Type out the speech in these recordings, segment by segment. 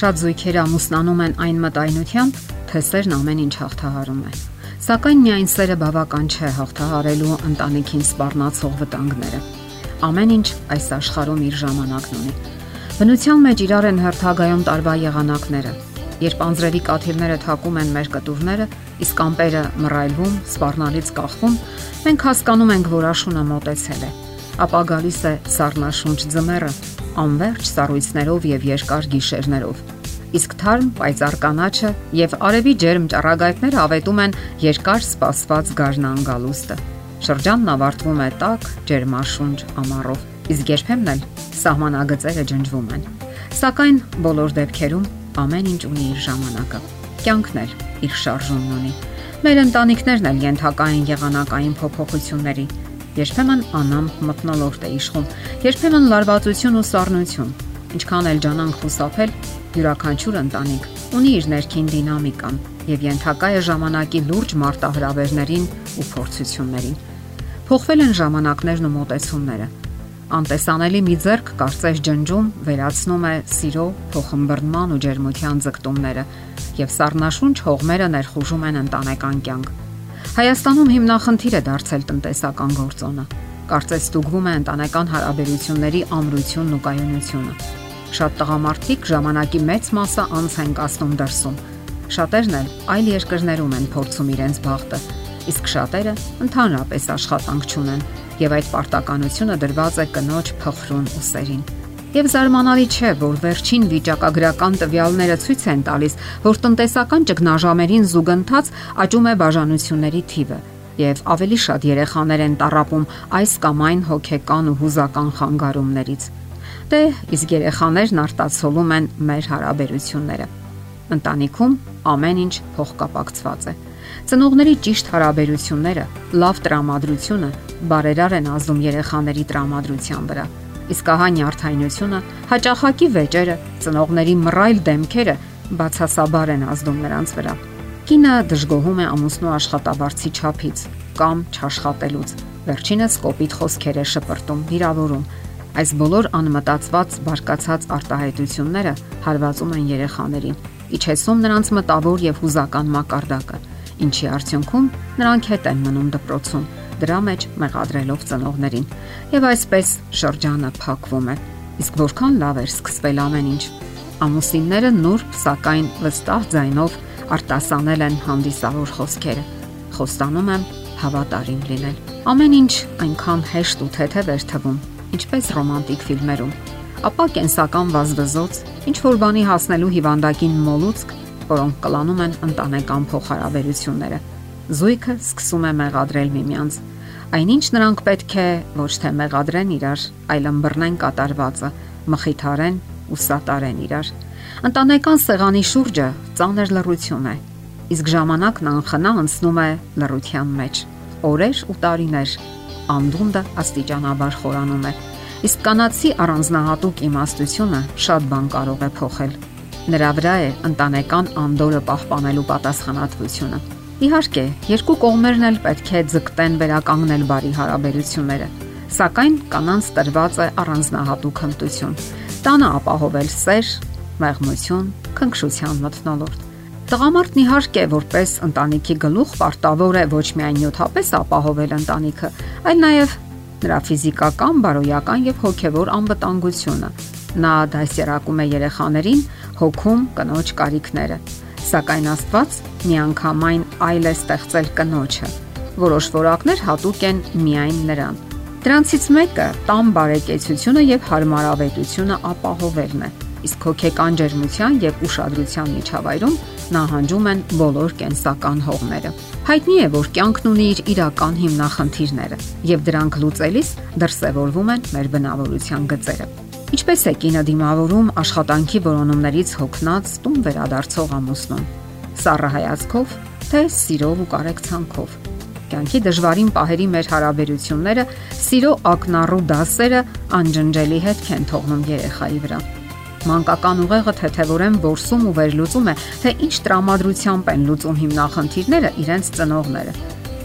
Շատ զույգեր ամուսնանում են այն մտայնությամբ, թե սերն ամեն ինչ հաղթահարում է։ Սակայն միայն սերը բավական չէ հաղթահարելու ընտանիքին սպառնացող վտանգները։ Ամեն ինչ այս աշխարհում իր ժամանակն ունի։ Բնության մեջ իրար են հերթագայում տարվա եղանակները։ Երբ անձրևի կաթիլները թակում են մեր կտուրները, իսկ ամպերը մռայլվում, սպառնալից կախվում, մենք հասկանում ենք, որ աշունը մոտեցել է։ Ապա գալիս է սառնաշունչ ձմեռը, անverջ սառույցներով եւ երկար գիշերներով։ Իսկ թարմ պայծառ կանաչը եւ արևի ջերմ ճառագայթները ավետում են երկար սպասված գարնան գալուստը։ Շրջանն ավարտվում է տաք, ջերմաշունչ ամառով, իսկ երբեմն էլ սահմանագծերը ջնջվում են։ Սակայն բոլոր դեպքերում ամեն ինչ ունի իր ժամանակը։ Կյանքն էլ իր շարժումն ունի։ Մեր ընտանիքներն էլ ենթակա են եղանակային փոփոխությունների, Երբեմն անամ մտնոլորտ է իշխում, երբեմն լարվածություն ու սառնություն։ Ինչքան էլ ջանանք խուսափել, յուրաքանչյուր ընտանիք ունի իր ներքին դինամիկան եւ ենթակա է ժամանակի լուրջ մարտահրավերներին ու փորձություններին։ Փոխվել են ժամանակներն ու մոտեցումները։ Անտեսանելի մի ձեռք կարծես ջնջում վերացնում է սիրո, փոխմբռնման ու ջերմության ձգտումները եւ սառնաշունչ հողմերը ներխուժում են ընտանեկան կյանք Հայաստանում հիմնախնդիր է դարձել տնտեսական գործոնը։ Կարծես ստուգվում է ընտանեկան հարաբերությունների ամրությունն ու կայունությունը։ Շատ տղամարդիկ ժամանակի մեծ մասը անց են կասնում դրսում։ Շատերն էլ այլ երկրներում են փորձում իրենց բախտը, իսկ շատերը ընդհանրապես աշխատանք չունեն եւ այդ պարտականությունը դրված է կնոջ փխրուն ու սերին։ Եվ զարմանալի չէ, որ վերջին վիճակագրական տվյալները ցույց են տալիս, որ տնտեսական ճգնաժամերին զուգընթաց աճում է բաժանությունների թիվը եւ ավելի շատ երեխաներ են տարապում այս կամ այն հոգեկան ու հուզական խանգարումներից։ Դե, իսկ երեխաներն արտացոլում են մեր հարաբերությունները։ Ընտանիքում ամեն ինչ փոխկապակցված է։ Ծնողների ճիշտ հարաբերությունները, լավ տրամադրությունը բարերար են ազդում երեխաների տրամադրության վրա իսկ ահա նյարդայնությունը, հաճախակի վեճերը, ծնողների մռայլ դեմքերը բացասաբար են ազդում նրանց վրա։ Կինը դժգոհում է ամուսնու աշխատավարձի չափից կամ չաշխատելուց։ Վերջինս կոպիտ խոսքեր է շպրտում, վիրավորում։ Այս բոլոր անմտածված բարկացած արտահայտությունները հարվածում են երեխաներին, իջեցնում նրանց մտավոր եւ հուզական մակարդակը, ինչի արդյունքում նրանք հետ են մնում դպրոցում դրա մեջ մեղադրելով ծնողներին։ Եվ այսպես շրջանը փակվում է։ Իսկ որքան լավ էր սկսվել ամեն ինչ։ Ամուսինները նուրբ, սակայն վստահ ձայնով արտասանել են հանդիսավոր խոսքերը։ Խոստանում եմ հավատարիմ լինել։ Ամեն ինչ այնքան հեշտ ու թեթև էր թվում, ինչպես ռոմանտիկ ֆիլմերում։ Ապա կենսական վազվզոց, ինչ որ բանի հասնելու հիվանդակին մոլուցք, որոնք կլանում են ընտանեկան փոխհարաբերությունները զույգը սկսում է մեղադրել միմյանց։ Այնինչ նրանք պետք է ոչ թե մեղադրեն իրար, այլ ըմբռնեն կատարվածը, մխիթարեն ու սատարեն իրար։ Ընտանեկան սեղանի շուրջը ծանր լռություն է, իսկ ժամանակն անխնա անցնում է լռության մեջ։ Օրեր ու տարիներ անդունդը աստիճանաբար խորանում է։ Իսկ կանացի առանձնահատուկ իմաստությունը շատ բան կարող է փոխել։ Նրա վրա է ընտանեկան անդորը պահպանելու պատասխանատվությունը։ Իհարկե, երկու կողմերն էլ պետք է ձգտեն վերականգնել բարի հարաբերությունները, սակայն կանանց տրված է առանձնահատուկ հմտություն։ Տանը ապահովել սեր, մեղմություն, քնքշության մթնոլորտ։ Տղամարդն իհարկե որպես ընտանիքի գլուխ պարտավոր է ոչ միայն նյութապես ապահովել ընտանիքը, այլ նաև նրա ֆիզիկական, բարոյական եւ հոգեվոր անվտանգությունը։ Նա դասերակում է երեխաներին հոգում կնոջ կարիքները Սակայն Աստված միանգամայն այլ է ստեղծել կնոջը։ Որոշ որակներ հատուկ են միայն նրան։ Դրանցից մեկը տամ բարեկեցությունը եւ հարմարավետությունը ապահովելն է։ Իսկ հոգեկան ջերմության եւ ուշադրության միջավայրում նահանջում են բոլոր կենսական հողմերը։ Հայտնի է, որ կյանքն ունի իր իրական հիմնախնդիրները, եւ դրանք լուծելիս դրսևորվում են մեր բնավորության գծերը։ Ինչպես է կինը դիմավորում աշխատանքի որոնումներից հոգնած տուն վերադարձող ամուսնուն։ Սառը հայացքով, թե սիրով ու կարեկցանքով։ Կյանքի դժվարին պահերի մեր հարաբերությունները սիրո ակնառու դասերը անջնջելի հետք են թողնում երեխայի վրա։ Մանկական ուղեղը թեթևորեն որսում ու վերլուծում է, թե ինչ տրամադրությամբ են լուծում հիմնախնդիրները իրենց ծնողները։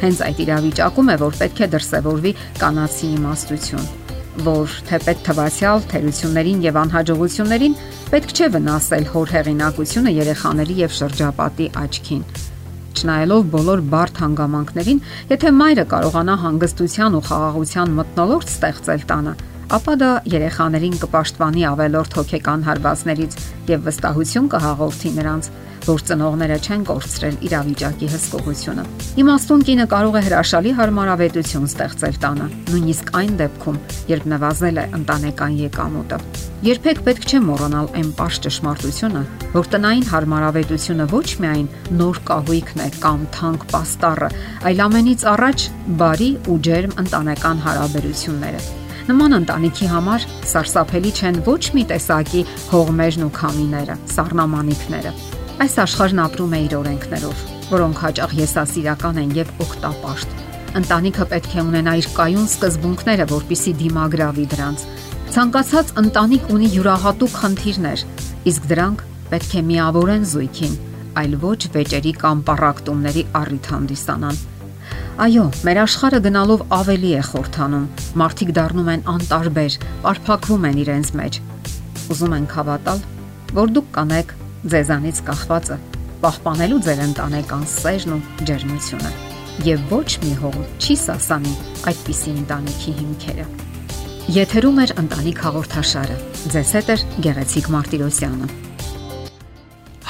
Հենց այդ իրավիճակում է, որ պետք է դրսևորվի կանացի իմաստություն որ թեպետ թվացial թերություններին եւ անհաջողություններին պետք չէ վնասել հոր հեղինակությունը երեխաների եւ շրջապատի աչքին։ Չնայելով բոլոր բարդ հանգամանքներին, եթե մայրը կարողանա հանգստության ու խաղաղության մտնոլորտ ստեղծել տանը, ապա դա երեխաներին կպաշտպանի ավելորդ հոգեկան հարվածներից եւ վստահություն կհաղորդի նրանց, որ ծնողները չեն կորցրել իրավիճակի հսկողությունը։ Իմաստուն կինը կարող է հրաշալի հարմարավետություն ստեղծել տանը, նույնիսկ այն դեպքում, երբ նվազել է ընտանեկան եկամուտը։ Երբեք պետք չէ մոռանալ այն པարզ ճշմարտությունը, որ տնային հարմարավետությունը ոչ միայն նոր կահույքն է կամ թանկ պաստառը, այլ ամենից առաջ բարի ու ջերմ ընտանեկան հարաբերությունները։ Նման ընտանիքի համար սարսափելի չեն ոչ մի տեսակի հողմերն ու քամիները, սառնամանիքները։ Այս աշխարհն ապրում է իր օրենքներով, որոնք հաճախ եսասիրական են եւ օգտապաշտ։ Ընտանիքը պետք է ունենա իր կայուն սկզբունքները, որpիսի դիմագրավի դրանց։ Ցանկացած ընտանիք ունի յուրահատուկ խնդիրներ, իսկ դրանք պետք է միավորեն զույգին, այլ ոչ վեճերի կամ պարակտումների առիթ հանդիսանան։ Այո, մեր աշխարհը գնալով ավելի է խորթանում։ Մարդիկ դառնում են անտարբեր, արփակվում են իրենց մեջ։ Ուզում են հավատալ, որ դուք կանեք ձեզանից կախվածը, պահպանելու ձեր ընտանեկան սերն ու ջերմությունը։ Եվ ոչ մի հող չի սասանի այդպիսի ընտանիքի հիմքերը։ Եթերում է ընտանիք հաղորդաշարը։ Ձեզ հետ է Գեղեցիկ Մարտիրոսյանը։